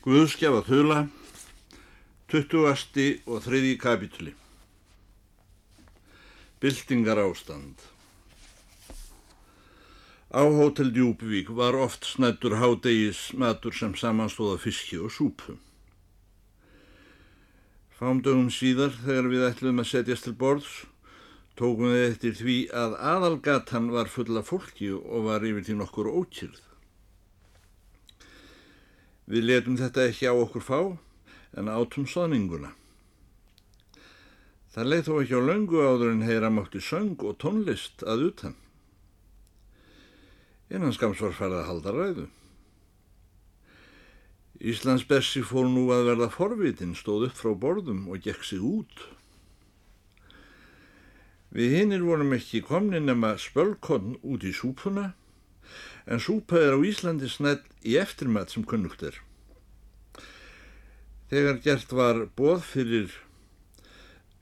Guðskjafa þula, 20. og 3. kapituli. Bildingar ástand. Á Hótel Djúbvík var oft snættur hádegis matur sem samanstóða fiski og súpu. Fámdögum síðar þegar við ætlum að setjast til borðs tókum við eftir því að aðalgatan var fulla fólki og var yfir því nokkur ókýrð. Við letum þetta ekki á okkur fá en átum soðninguna. Það leið þó ekki á löngu áður en heyra mátti söng og tónlist að utan. Innan skams var farið að halda ræðu. Íslands Bessi fór nú að verða forvitin, stóð upp frá borðum og gekk sig út. Við hinnir vorum ekki komni nema spölkonn út í súpuna en súpa er á Íslandi snætt í eftirmat sem kunnugt er. Þegar gert var bóð fyrir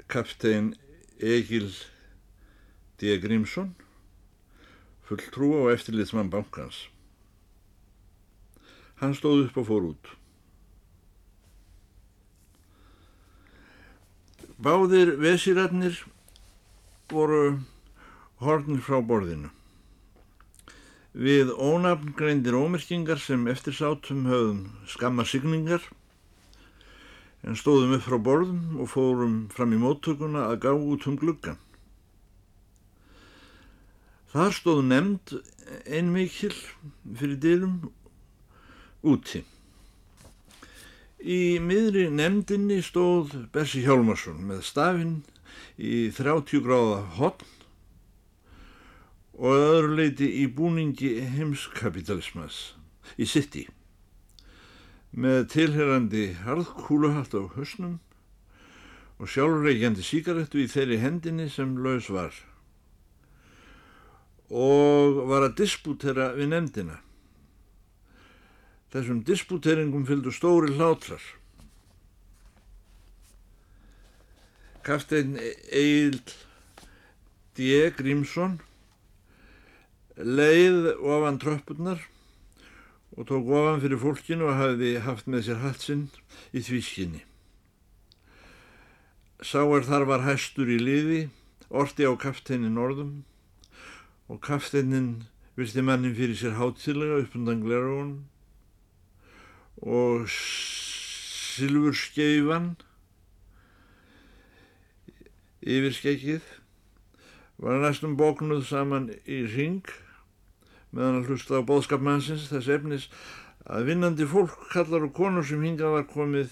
kaptein Egil D. Grímsson, fulltrú á eftirlitsmann bankans. Hann stóð upp og fór út. Báðir vesirarnir voru hornir frá borðinu. Við ónafngreindir ómerkingar sem eftir sátum höfðum skamma signingar en stóðum upp frá borðum og fórum fram í móttökuna að gá út um gluggan. Þar stóð nefnd einmikil fyrir dyrum úti. Í miðri nefndinni stóð Bessi Hjálmarsson með stafinn í 30 gráða hotn og öðru leiti í búningi heimskapitalismas í sitti með tilherrandi harðkúluhatt á höstnum og sjálfreikjandi síkaretu í þeirri hendinni sem laus var og var að disputera við nefndina. Þessum disputeringum fylgdu stóri hlátrar. Kaftein Egil D. Grímsson leið ofan tröppurnar og tók ofan fyrir fólkinu og hafði haft með sér hatsinn í þvískinni. Sáar þar var hæstur í liði, orti á kafteinin orðum og kafteinin virti mannin fyrir sér hátilega upp undan glerun og silfurskeifan yfir skeikið var næstum bóknuð saman í ring meðan að hlusta á bóðskapmannsins þess efnis að vinnandi fólk kallar og konur sem hinga var komið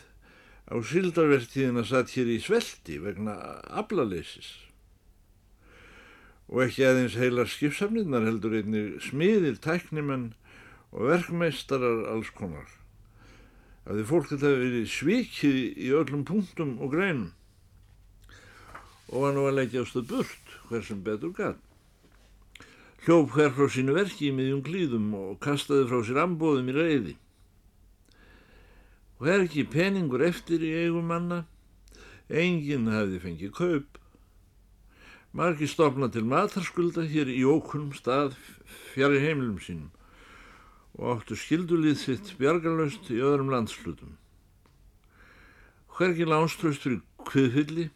á sildarvertíðina satt hér í svelti vegna aflaleysis og ekki aðeins heilar skipsafnirnar heldur einnig smiðir, tæknimenn og verkmeistarar alls konar. Að því fólk þetta verið svikið í öllum punktum og greinum og var nú að leggja á stöð burt hver sem betur gæt. Hljóf hver frá sínu verki í miðjum glýðum og kastaði frá sér ambóðum í reyði. Og er ekki peningur eftir í eigum manna, enginn hafði fengið kaup. Marki stopna til matarskulda hér í ókunnum stað fjari heimilum sínum og áttu skildulíð sitt bjargalöst í öðrum landslutum. Hvergi lánströst fyrir kviðfylli,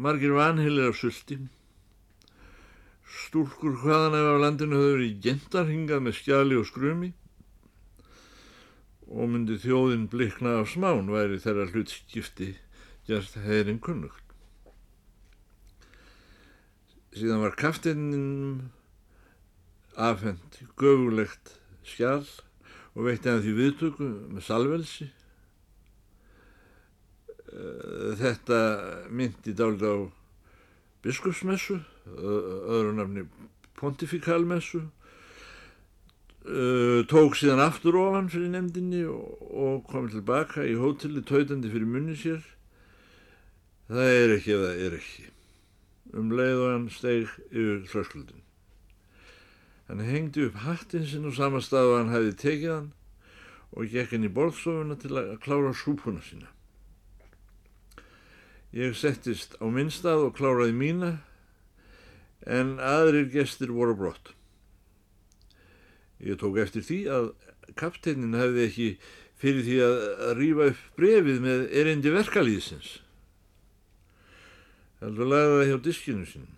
margir vanheilir af sulti, stúlkur hvaðan ef af landinu höfðu verið gentarhingað með skjali og skrumi og myndi þjóðin blikna af smán væri þeirra hlutskipti gert heirinn kunnugt. Síðan var kaftinnum afhengt göfulegt skjál og veitti hann því viðtöku með salvelsi. Þetta myndi dálit á biskupsmessu, öðru nafni pontifikalmessu, tók síðan aftur ofan fyrir nefndinni og kom tilbaka í hóteli tautandi fyrir munni sér. Það er ekki eða er ekki. Um leið og hann steig yfir þröskuldin. Hann hengdi upp hattinn sinn á sama stað og hann hefði tekið hann og gekk inn í borðstofuna til að klára súpuna sína. Ég settist á minn stað og kláraði mína en aðrir gestir voru brott. Ég tók eftir því að kapteinin hefði ekki fyrir því að rýfa upp brefið með erindi verkalýðsins. Heldur lagði það hjá diskinu sinn.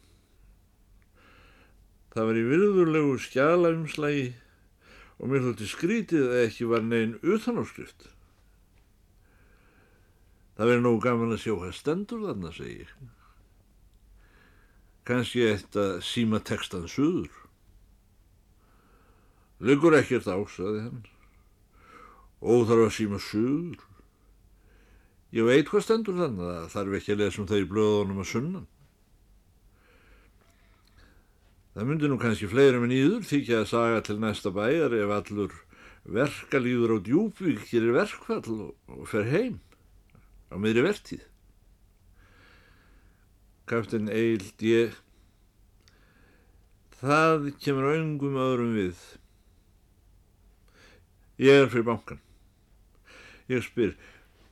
Það var í virðurlegu skjalaumslægi og mér þótti skrítið að ekki var neginn utanáskrift. Það verið nógu gaman að sjá hvað stendur þarna, segi ég. Kanski eitt að síma textan suður. Liggur ekkert á, saði hann. Óþarf að síma suður. Ég veit hvað stendur þannig að þarf ekki að lesa um það í blöðunum að sunnan. Það myndi nú kannski fleirum en íður þykja að saga til næsta bæjar ef allur verkalýður á djúbvík gerir verkfall og fer heim á miðri vertíð. Kaftin Eild, ég... Það kemur öngum öðrum við. Ég er fyrir bankan. Ég spyr,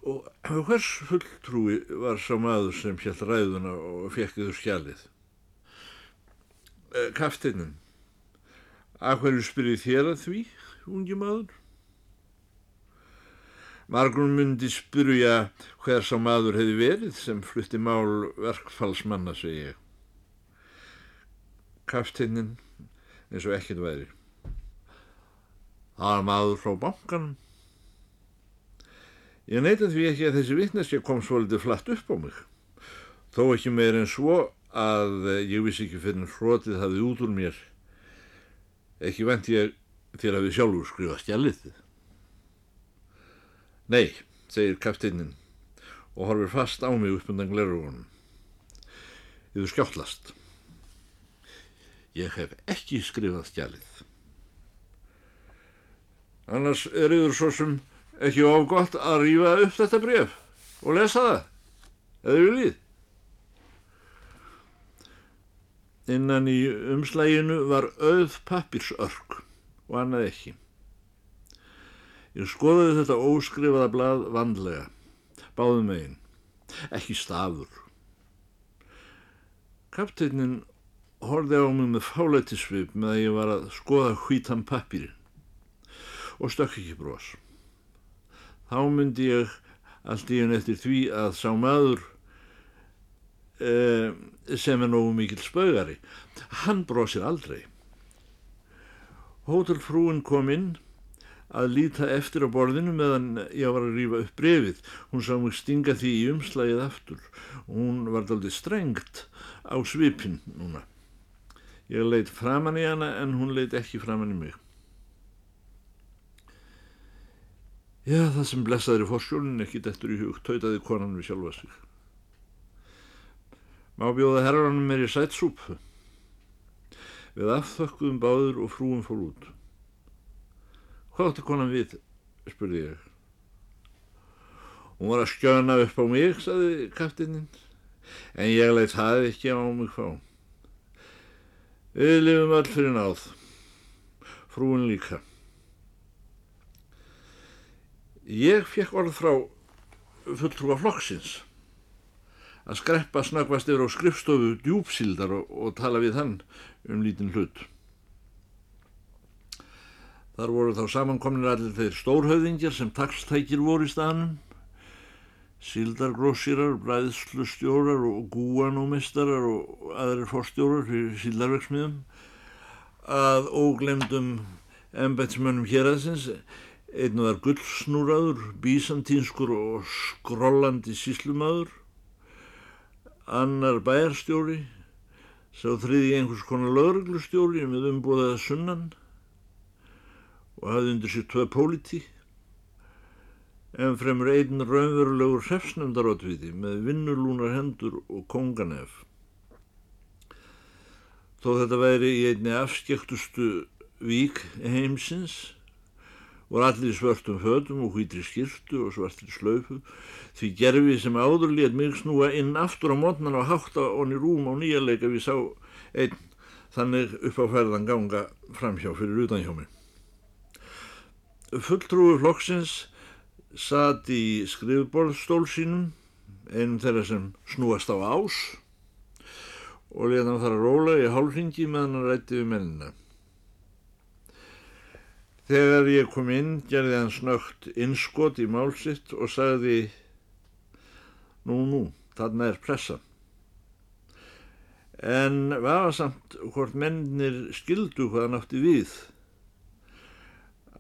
og hvers fulltrúi var sá maður sem hjælt ræðuna og fekkiður skjalið? Eh, Kaftinnin, að hverju spyrir þér að því, ungi maður? Margrun myndi spyrja hver sá maður hefði verið sem flutti mál verkfallsmanna, segi ég. Kaftinnin, eins og ekkert væri. Það var maður frá bankanum. Ég neyta því ekki að þessi vittneskja kom svolítið flatt upp á mig. Þó ekki meir en svo að ég vissi ekki fyrir hrotið hafið út úr mér. Ekki vant ég til að við sjálfur skrifa stjallið. Nei, segir kapteinnin og horfir fast á mig upp undan glerugunum. Þú skjáttlast. Ég hef ekki skrifað stjallið. Annars er yfir svo sem ekki of gott að rýfa upp þetta bref og lesa það, eða viljið. Innan í umslæginu var auð pappirsörk og annað ekki. Ég skoðaði þetta óskrifaða blað vandlega, báðum megin, ekki stafur. Kapteinin horfið á mig með fálættisvip með að ég var að skoða hvítan pappirinn og stökk ekki brós. Þá myndi ég allt í henn eftir því að sá maður eh, sem er nógu mikil spögari. Hann brósir aldrei. Hótelfrúin kom inn að líta eftir á borðinu meðan ég var að rýfa upp brefið. Hún sá mig stinga því í umslagið aftur. Hún var aldrei strengt á svipin núna. Ég leitt framann í hana en hún leitt ekki framann í mig. Já, það sem blessaður í fórskjólinn ekki dettur í hug, tautaði konan við sjálfa sig. Má bjóða herranum mér í sætsúpu. Við afþökkuðum báður og frúum fór út. Hvað átti konan við, spurði ég. Hún var að skjöna upp á mig, saði kaftininn, en ég leitt það ekki á mig fá. Við lifum all fyrir náð, frúin líka. Ég fekk orð frá fulltrúa flokksins að skreppa snakvast yfir á skrifstofu djúpsildar og, og tala við hann um lítinn hlut. Þar voru þá samankomnir allir þeir stórhauðingjar sem takstækir voru í staðnum, síldargrósirar, bræðslustjórar og gúanómistarar og aðrir fórstjórar fyrir síldarverksmiðum, að óglemdum embætsmönnum hér aðsins Einn var gullsnúraður, bísantínskur og skrollandi síslumadur. Annar bæjarstjóri, sá þriði einhvers konar lögreglustjóri með umbúðaða sunnan og hafði undir sér tvei póliti. En fremur einn raunverulegur hrefsnefndarótviði með vinnulúnar hendur og konganef. Þó þetta væri í einni afskektustu vík heimsins voru allir svörtum fötum og hvítri skirtu og svartri slöfu því gerfi sem áður létt mig snúa inn aftur á mótnan og hátta onni rúm á nýjarleika við sá einn þannig upp á ferðan ganga framhjá fyrir utan hjá mig. Fulltrúi flokksins satt í skrifborðstól sínum einum þeirra sem snúast á ás og leta hann þar að róla í hálfringi meðan hann rætti við mennina. Þegar ég kom inn gerði hann snögt innskot í málsitt og sagði Nú, nú, þarna er pressa. En vafa samt hvort mennir skildu hvað hann átti við.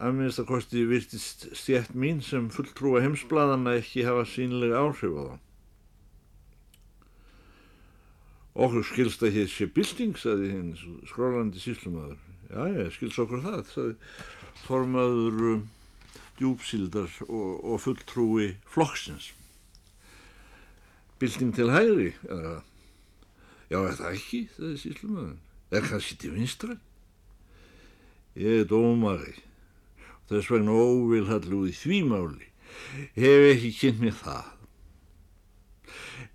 Að minnst að kosti virtist stjætt mín sem fulltrúa heimsbladana ekki hafa sínlega áhrif á það. Okkur skilst að hér sé bilding, saði hinn skrólandi síslumöður. Já, ég skilst okkur það, saði formaður um, djúpsildar og, og fulltrúi flokksins. Bilding til hægri, eða Já, er það ekki, saði síslumöður. Er kannski til vinstra? Ég er dómari. Þess vegna óvilhallu í því máli. Hef ekki kynnt mér það.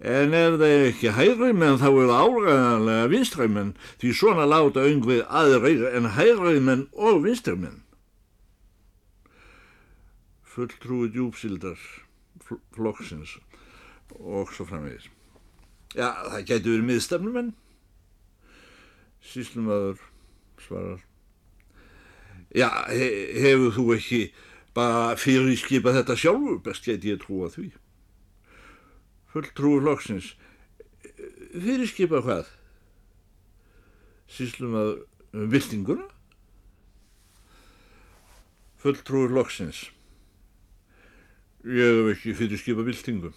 En er það ekki hægrimenn þá er það áræðanlega vinstræmenn því svona láta öngvið aðreir en hægrimenn og vinstræmenn. Fulltrúi djúpsildar flokksins og svo framvegis. Já, það getur verið miðstafnumenn. Síslumadur svarar. Já, he hefur þú ekki bara fyrirskipað þetta sjálfur, best geti ég trúa því. Fulltrúi flokksins. Fyrirskipa hvað? Síslum að viltinguna fulltrúi flokksins. Ég hef ekki fyrirskipa viltingu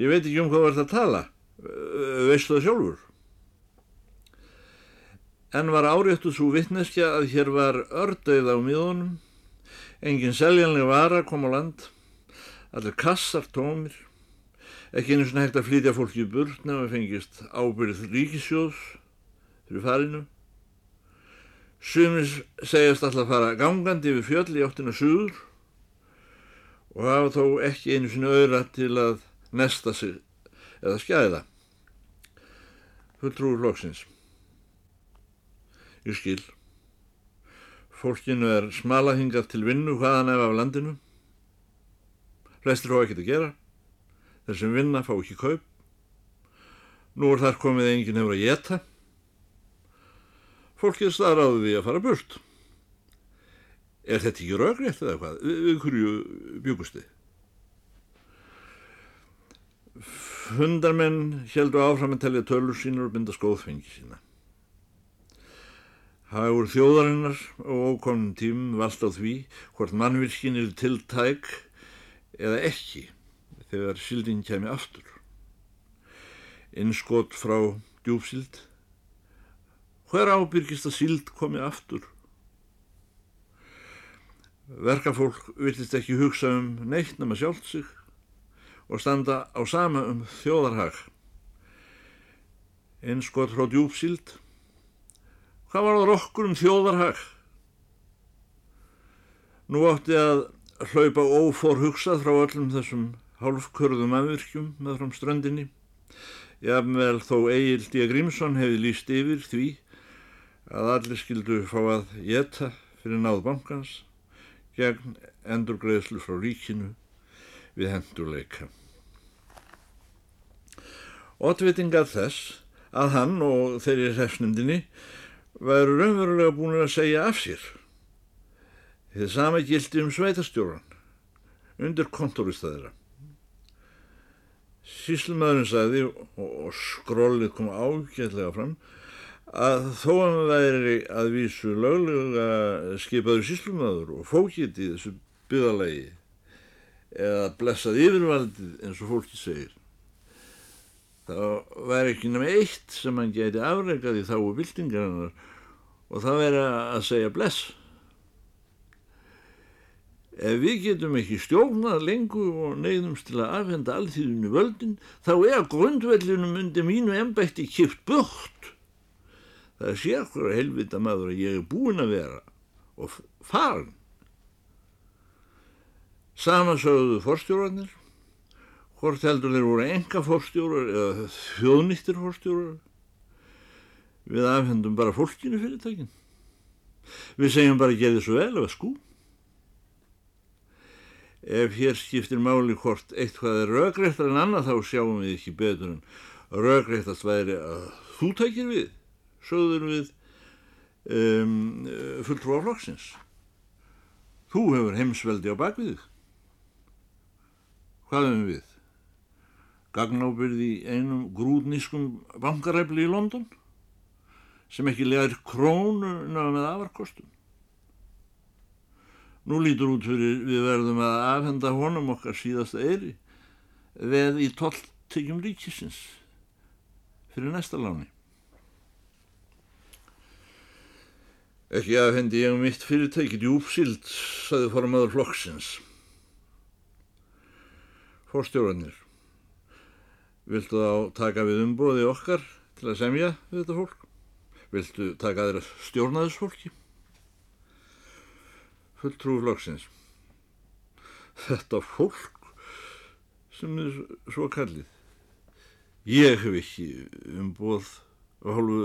ég veit ekki um hvað verður það að tala. Veistu það sjálfur en var áréttu svo vittneskja að hér var ördauð á miðunum engin seljanlega vara kom á land allir kassar tómir ekki einu svona hægt að flytja fólki í burt nefn að fengist ábyrð ríkisjóðs fyrir farinu. Sumis segjast alltaf að fara gangandi yfir fjöll í áttinu suður og hafa þó ekki einu svona auðra til að nesta sig eða skæða. Fulltrúur loksins. Ég skil. Fólkinu er smalahingað til vinnu hvaðan ef af landinu. Flestir hóa ekkert að gera. Þeir sem vinna fá ekki kaup. Nú er þar komið enginn hefur að geta. Fólkið staðráði því að fara burt. Er þetta ekki raugrétt eða hvað? Við, hverju bjúkust þið? Fundarmenn heldur áfram að telja tölur sínur og binda skóðfengi sína. Hagur þjóðarinnar og ókomnum tímum vald á því hvort mannvirkin er tiltæk eða ekki þegar sildin kemi aftur. Innskot frá djúpsild. Hver ábyrgist að sild komi aftur? Verkafólk virtist ekki hugsa um neitt nema sjálft sig og standa á sama um þjóðarhag. Innskot frá djúpsild. Hvað var það okkur um þjóðarhag? Nú átti að hlaupa ófor hugsað frá öllum þessum hálfkörðum afvirkjum með fram ströndinni. Jafnvel þó Egil D. Grímsson hefði líst yfir því að allir skildu fá að geta fyrir náð bankans gegn endurgreðslu frá ríkinu við hendurleika. Ottvitingar þess að hann og þeirri hrefsnumdini væru raunverulega búin að segja af sér. Þið sama gildi um sveitastjóran undir kontoristæðira. Síslumæðurinn sagði og skrollið kom ágætlega fram að þó að hann væri að vísu löglega skipaður síslumæður og fókiti í þessu byggðalegi eða blessað yfirvaldið eins og fólki segir það væri ekki nema eitt sem hann geti afreikað í þáu byltingarinnar og það væri að segja bless Ef við getum ekki stjórnað lengur og neyðumst til að afhenda alþýðinu völdin, þá er grundvellinum undir mínu embætti kipt burt. Það sé okkur að helvita maður að ég er búin að vera og farin. Samansögðu forstjórarnir, hvort heldur þeir voru enga forstjórar eða þjóðnýttir forstjórar. Við afhendum bara fólkinu fyrirtækin. Við segjum bara geði svo vel eða skú. Ef hér skiptir máli hvort eitthvað er rögreittar en annað þá sjáum við ekki betur en rögreittast væri að þú tækir við, sögður við um, fulltrúa flokksins. Þú hefur heimsveldi á bakvið. Hvað hefum við? Gagnábyrði einum grúðnískum bankaræfli í London sem ekki legar krónuna með afarkostum. Nú lítur út fyrir við verðum að afhenda honum okkar síðasta eri veð í tolltekjum ríkisins fyrir næsta láni. Ekki afhendi ég um mitt fyrirtækið Júpsild, saði formadur flokksins. Fórstjóranir, viltu þá taka við umbóði okkar til að semja við þetta fólk? Viltu taka þeirra stjórnaðisfólki? Fulltrúi flokksins. Þetta fólk sem er svo kallið. Ég hef ekki umbóð á hálfu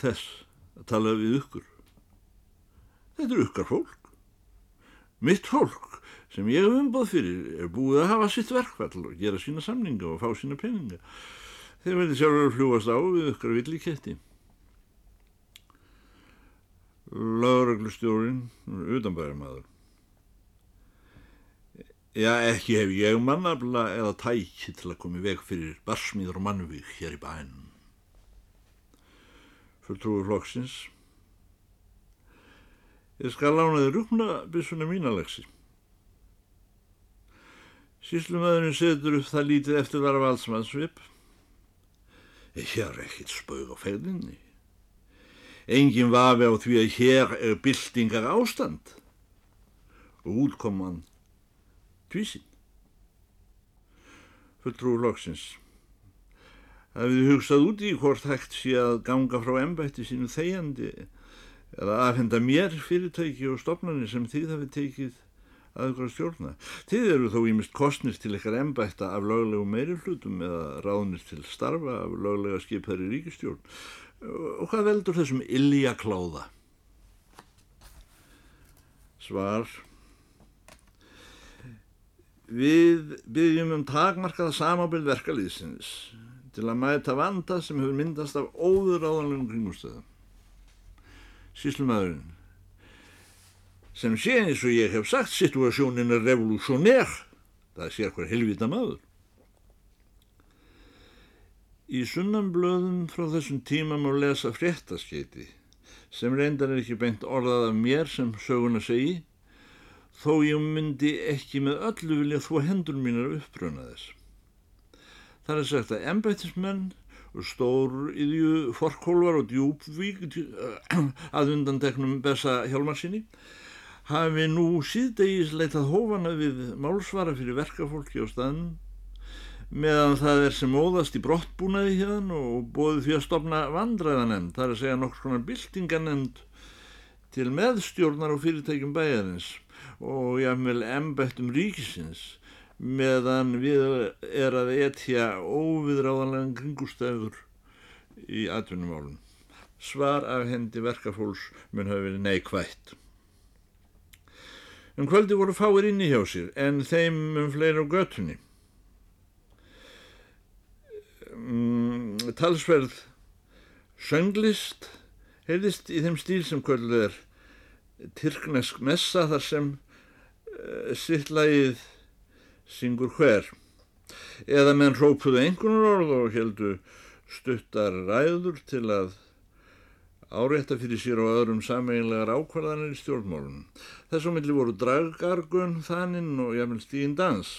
þess að tala við ykkur. Þetta er ykkar fólk. Mitt fólk sem ég hef umbóð fyrir er búið að hafa sitt verkvall og gera sína samninga og fá sína peninga. Þeir verði sjálfur að fljúast á við ykkar villiketti. Lauruglustjórin, utanbæðarmadur. Já, ekki hef ég mannabla eða tæki til að koma í veg fyrir barsmíður og mannvík hér í bænum. Fulltrúi flokksins. Ég skal lánaði rúkna byssuna mínalexi. Síslumöðurinn setur upp það lítið eftir af allsmannsvip. Ég er ekkit spög á ferðinni. Engin vafi á því að hér er byltingar ástand og útkoman tvísin. Fulltrúi loksins. Hafið hugsað út í hvort hægt sé að ganga frá ennbætti sínu þegjandi eða aðfenda mér fyrirtæki og stopnarnir sem þið hafið tekið aðeins stjórna. Þið eru þó ímist kostnir til eitthvað ennbætta af löglegu meiri hlutum eða ráðnir til starfa af löglega skipari ríkistjórn Og hvað veldur þessum illja kláða? Svar. Við byggjum um takmarkaða samábyrð verkalýðsins til að mæta vanda sem hefur myndast af óður áðanlegum kringustöðum. Síslumæðurinn. Sem sé eins og ég hef sagt, situasjónin er revolúsjónér. Það sé hver helvita maður. Í sunnanblöðum frá þessum tíma má lesa fréttaskeiti sem reyndar er ekki beint orðað af mér sem söguna segi þó ég myndi ekki með öllu vilja þó hendur mínar uppröna þess. Það er sagt að embættismenn og stór yðju forkólvar og djúbvík að undanteknum Bessa Hjálmarsinni hafi nú síðdegis leitað hófana við málsvara fyrir verkafólki á staðnum meðan það er sem óðast í brottbúnaði hérna og bóði því að stopna vandræðanemnd, það er að segja nokkur svona byltinganemnd til meðstjórnar og fyrirtækjum bæjarins og jáfnvel embættum ríkisins meðan við er að etja óviðráðanlegan kringustæður í atvinnumálun. Svar af hendi verkafólks mun hafi verið neikvætt. Um kvöldi voru fáir inni hjá sér en þeim um fleira á göttunni mm, talsverð sönglist heyrðist í þeim stíl sem kvölduð er tyrknesk messa þar sem uh, sitt lagið syngur hver. Eða menn rópuðu einhvern orð og heldu stuttar ræður til að árétta fyrir sér og öðrum sameiginlegar ákvarðanir í stjórnmálunum. Þessum milli voru draggargun, þaninn og jafnvel stíðin dans.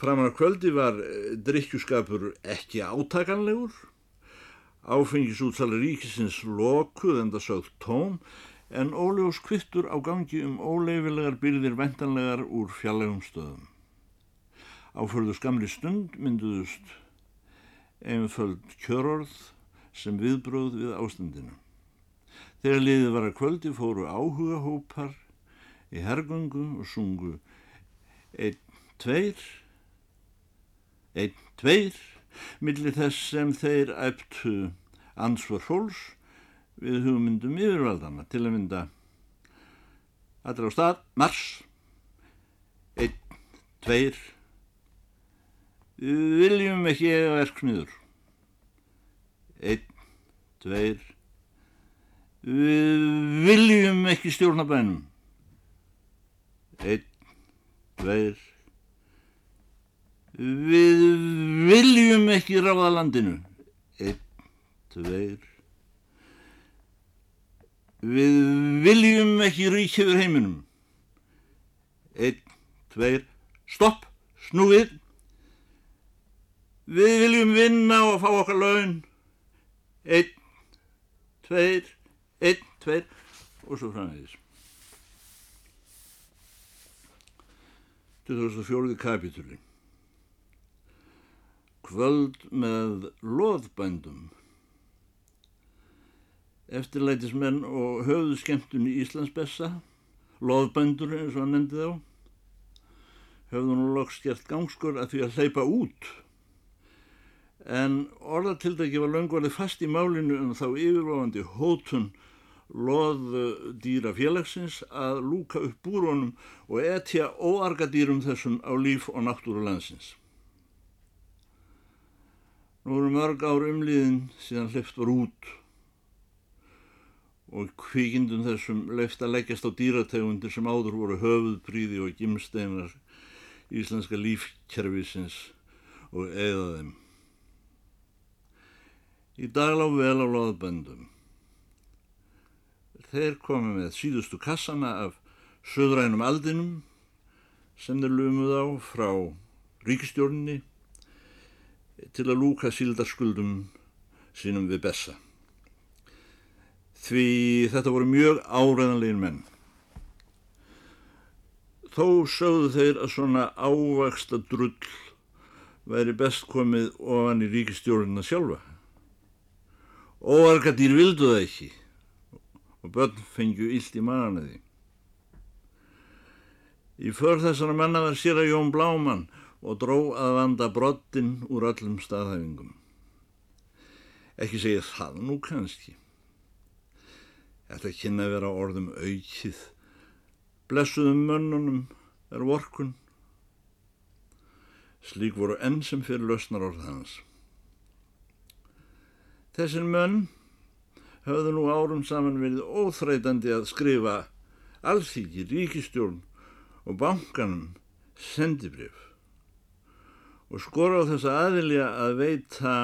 Framan á kvöldi var eh, drikkjuskapur ekki átakanlegur, áfengisútsali ríkisins lokuð en það sögð tóm, en óljós kvittur á gangi um óleifilegar byrðir vendanlegar úr fjallegum stöðum. Áförðu skamri stund mynduðust einföld kjörorð sem viðbróð við ástandinu. Þegar liðið var að kvöldi fóru áhuga hópar í hergungu og sungu einn, tveir, einn, tveir, millir þess sem þeir æptu ansvar fólks við hugmyndum yfirvaldana til að mynda allra á stað, mars, einn, tveir, við viljum ekki eiga verksmiður, einn, tveir, við viljum ekki stjórna bænum, Einn, tveir. Við viljum ekki ráða landinu. Einn, tveir. Við viljum ekki ríkjaður heiminum. Einn, tveir. Stopp, snúið. Við viljum vinna og fá okkar laun. Einn, tveir, einn, tveir og svo framvegis. 2004. kapitúli Kvöld með loðbændum Eftirlætismenn og höfðu skemmtun í Íslandsbessa loðbændur eins og hann nefndi þá höfðu nú loks gert gangskur að því að hleypa út en orðatildæki var löngvarði fast í málinu um þá yfirvofandi hótun loð dýra félagsins að lúka upp búrónum og etja óargadýrum þessum á líf og náttúru landsins. Nú eru mörg ár umliðin síðan hleyft var út og kvíkindum þessum leift að leggjast á dýrategundir sem áður voru höfuðpríði og gimsteinar íslenska lífkerfisins og eða þeim. Í dag lág vel á loðböndum þeir komi með síðustu kassana af söðrænum aldinum sem þeir lumuð á frá ríkistjórnni til að lúka síldarskuldum sínum við bessa. Því þetta voru mjög áreðanlegin menn. Þó sögðu þeir að svona ávaksta drull væri best komið ofan í ríkistjórnina sjálfa. Óargadýr vildu það ekki og börn fengju illt í mannaði. Í för þessara manna var sér að Jón Bláman og dró að vanda brottin úr öllum staðhæfingum. Ekki segja það nú kannski. Þetta kynna að vera orðum aukið. Blessuðum mönnunum er vorkun. Slík voru enn sem fyrir lausnar orð hans. Þessir mönn höfðu nú árum saman verið óþrætandi að skrifa alþýki, ríkistjórn og bankanum sendibrif og skora á þessa aðilja að veita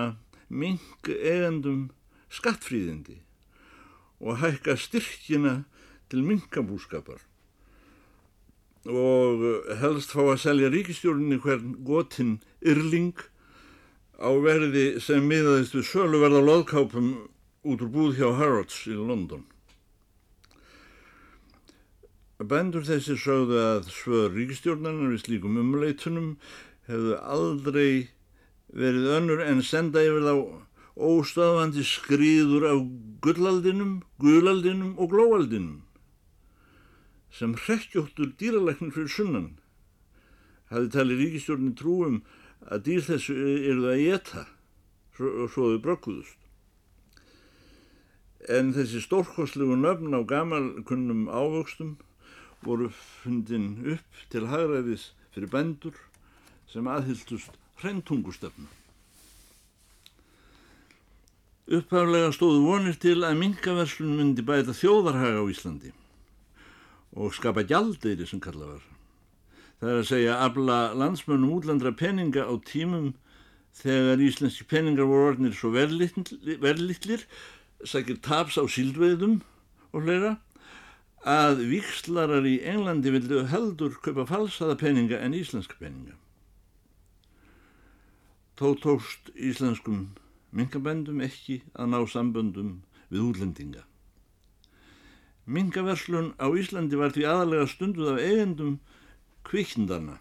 mink eigendum skattfríðindi og hækka styrkina til minkabúskapar og helst fá að selja ríkistjórnini hvern gotinn yrling á verði sem miðaðist við sölu verða loðkápum út úr búð hjá Harrods í London. Bændur þessi sögðu að svöður ríkistjórnarnar við slíkum umleitunum hefðu aldrei verið önnur en senda yfir þá óstafandi skrýður af gullaldinum, guðaldinum og glóaldinum sem hrekkjóttur dýralæknir fyrir sunnan hafi talið ríkistjórnin trúum að dýr þessu eru það að geta og svo þau brökkuðust en þessi stórkoslegu nöfn á gamalkunnum ávöxtum voru fundin upp til hagræðis fyrir bendur sem aðhylltust hrentungustefnu. Upphaflega stóðu vonir til að minkaverslun myndi bæta þjóðarhaga á Íslandi og skapa gjaldeyri sem kalla var. Það er að segja afla landsmönnum útlandra peninga á tímum þegar íslenski peningar voru orðinir svo verðlittlir sækir taps á síldveiðum og hlera að vikslarar í Englandi vildu heldur kaupa falsaða peninga en íslenska peninga. Tó tóst íslenskum minkabendum ekki að ná samböndum við útlendinga. Minkaverslun á Íslandi var því aðalega stunduð af eigendum kvikndarna,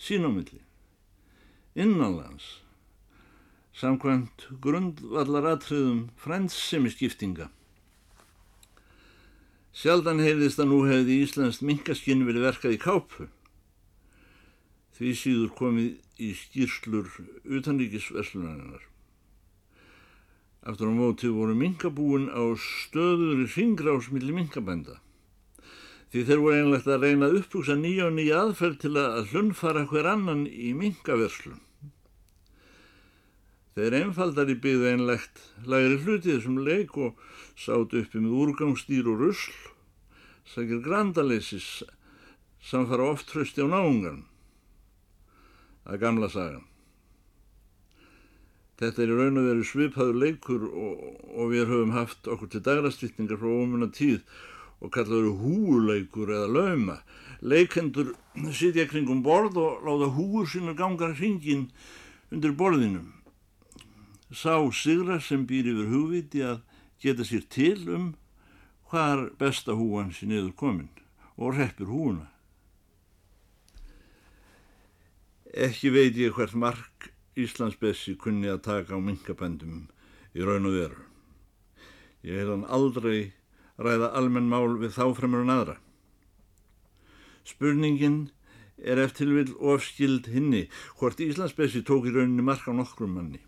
sínómilli, innanlands samkvæmt grundvallaratriðum frændsemi skiptinga. Sjaldan heyrðist að nú hefði Íslands minkaskinn verið verkað í kápu. Því síður komið í skýrslur utanríkisverslunarinnar. Aftur á móti voru minkabúin á stöður í ringrásmilli minkabænda. Því þeir voru einlegt að reyna að uppbúsa nýja og nýja aðferð til að hlunfara hver annan í minkaverslun. Þeir einfaldar í byggðu einlegt lagri hluti þessum leik og sátu uppi með úrgangstýr og rusl, sækir grandalessis samfara oft trösti á náungan að gamla sagan. Þetta er í raun og veru svipaður leikur og, og við höfum haft okkur til dagrastýtningar frá ómuna tíð og kallaður húuleikur eða lauma. Leikendur sitja kringum borð og láta húur sína gangar hringin undir borðinum. Sá sigra sem býr yfir hugviti að geta sér til um hvar besta húan sé niður komin og reppir húuna. Ekki veit ég hvert mark Íslandsbessi kunni að taka á minkabændum í raun og veru. Ég hef hann aldrei ræða almenn mál við þá fremur en aðra. Spurningin er eftir vil ofskild hinni hvort Íslandsbessi tók í rauninni marka nokkrum manni.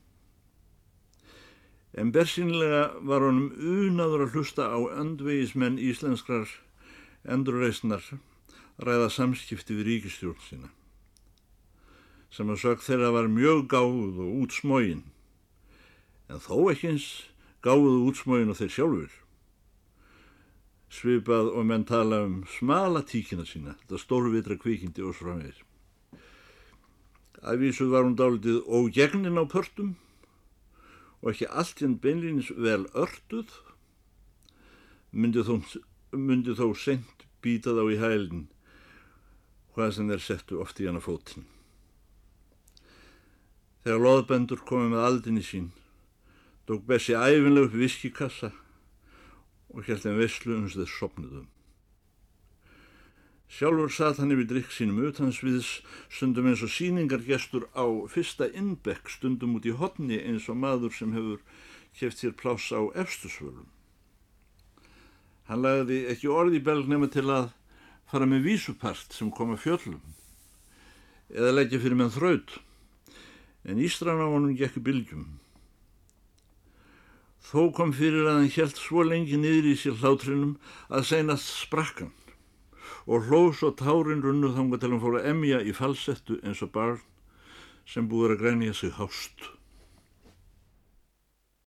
En bersinlega var honum unadur að hlusta á öndvegismenn íslenskrar endurreysnar ræða samskipti við ríkistjórn sína sem að sög þeirra var mjög gáð og útsmógin, en þó ekki eins gáð og útsmógin og þeir sjálfur. Svipað og menn tala um smala tíkina sína, þetta stórvitra kvikindi og svo framvegir. Ævísuð var hún dálitið ógegnin á pörtum og ekki allt hinn beinlýnis vel örtuð, myndi þó, myndi þó sent býtað á í hælinn hvað sem þeir settu oft í hana fótinn. Þegar loðbendur komið með aldinni sín, dók Bessi æfinlega upp viskikassa og held þeim veslu uns þeir sopnuðum. Sjálfur satt hann yfir drikk sínum utansviðs, stundum eins og síningargestur á fyrsta innbekk, stundum út í hodni eins og maður sem hefur keft sér pláss á efstusvölum. Hann lagði ekki orði í belg nema til að fara með vísupart sem kom að fjöllum eða leggja fyrir með þraut en Ístran á honum gekk bylgjum. Þó kom fyrir að hann helt svo lengi niður í sér hlátrinum að seinast sprakkan og hlós og tárin runnuð þánga til hann fór að emja í falsettu eins og barn sem búður að grænja sig hást.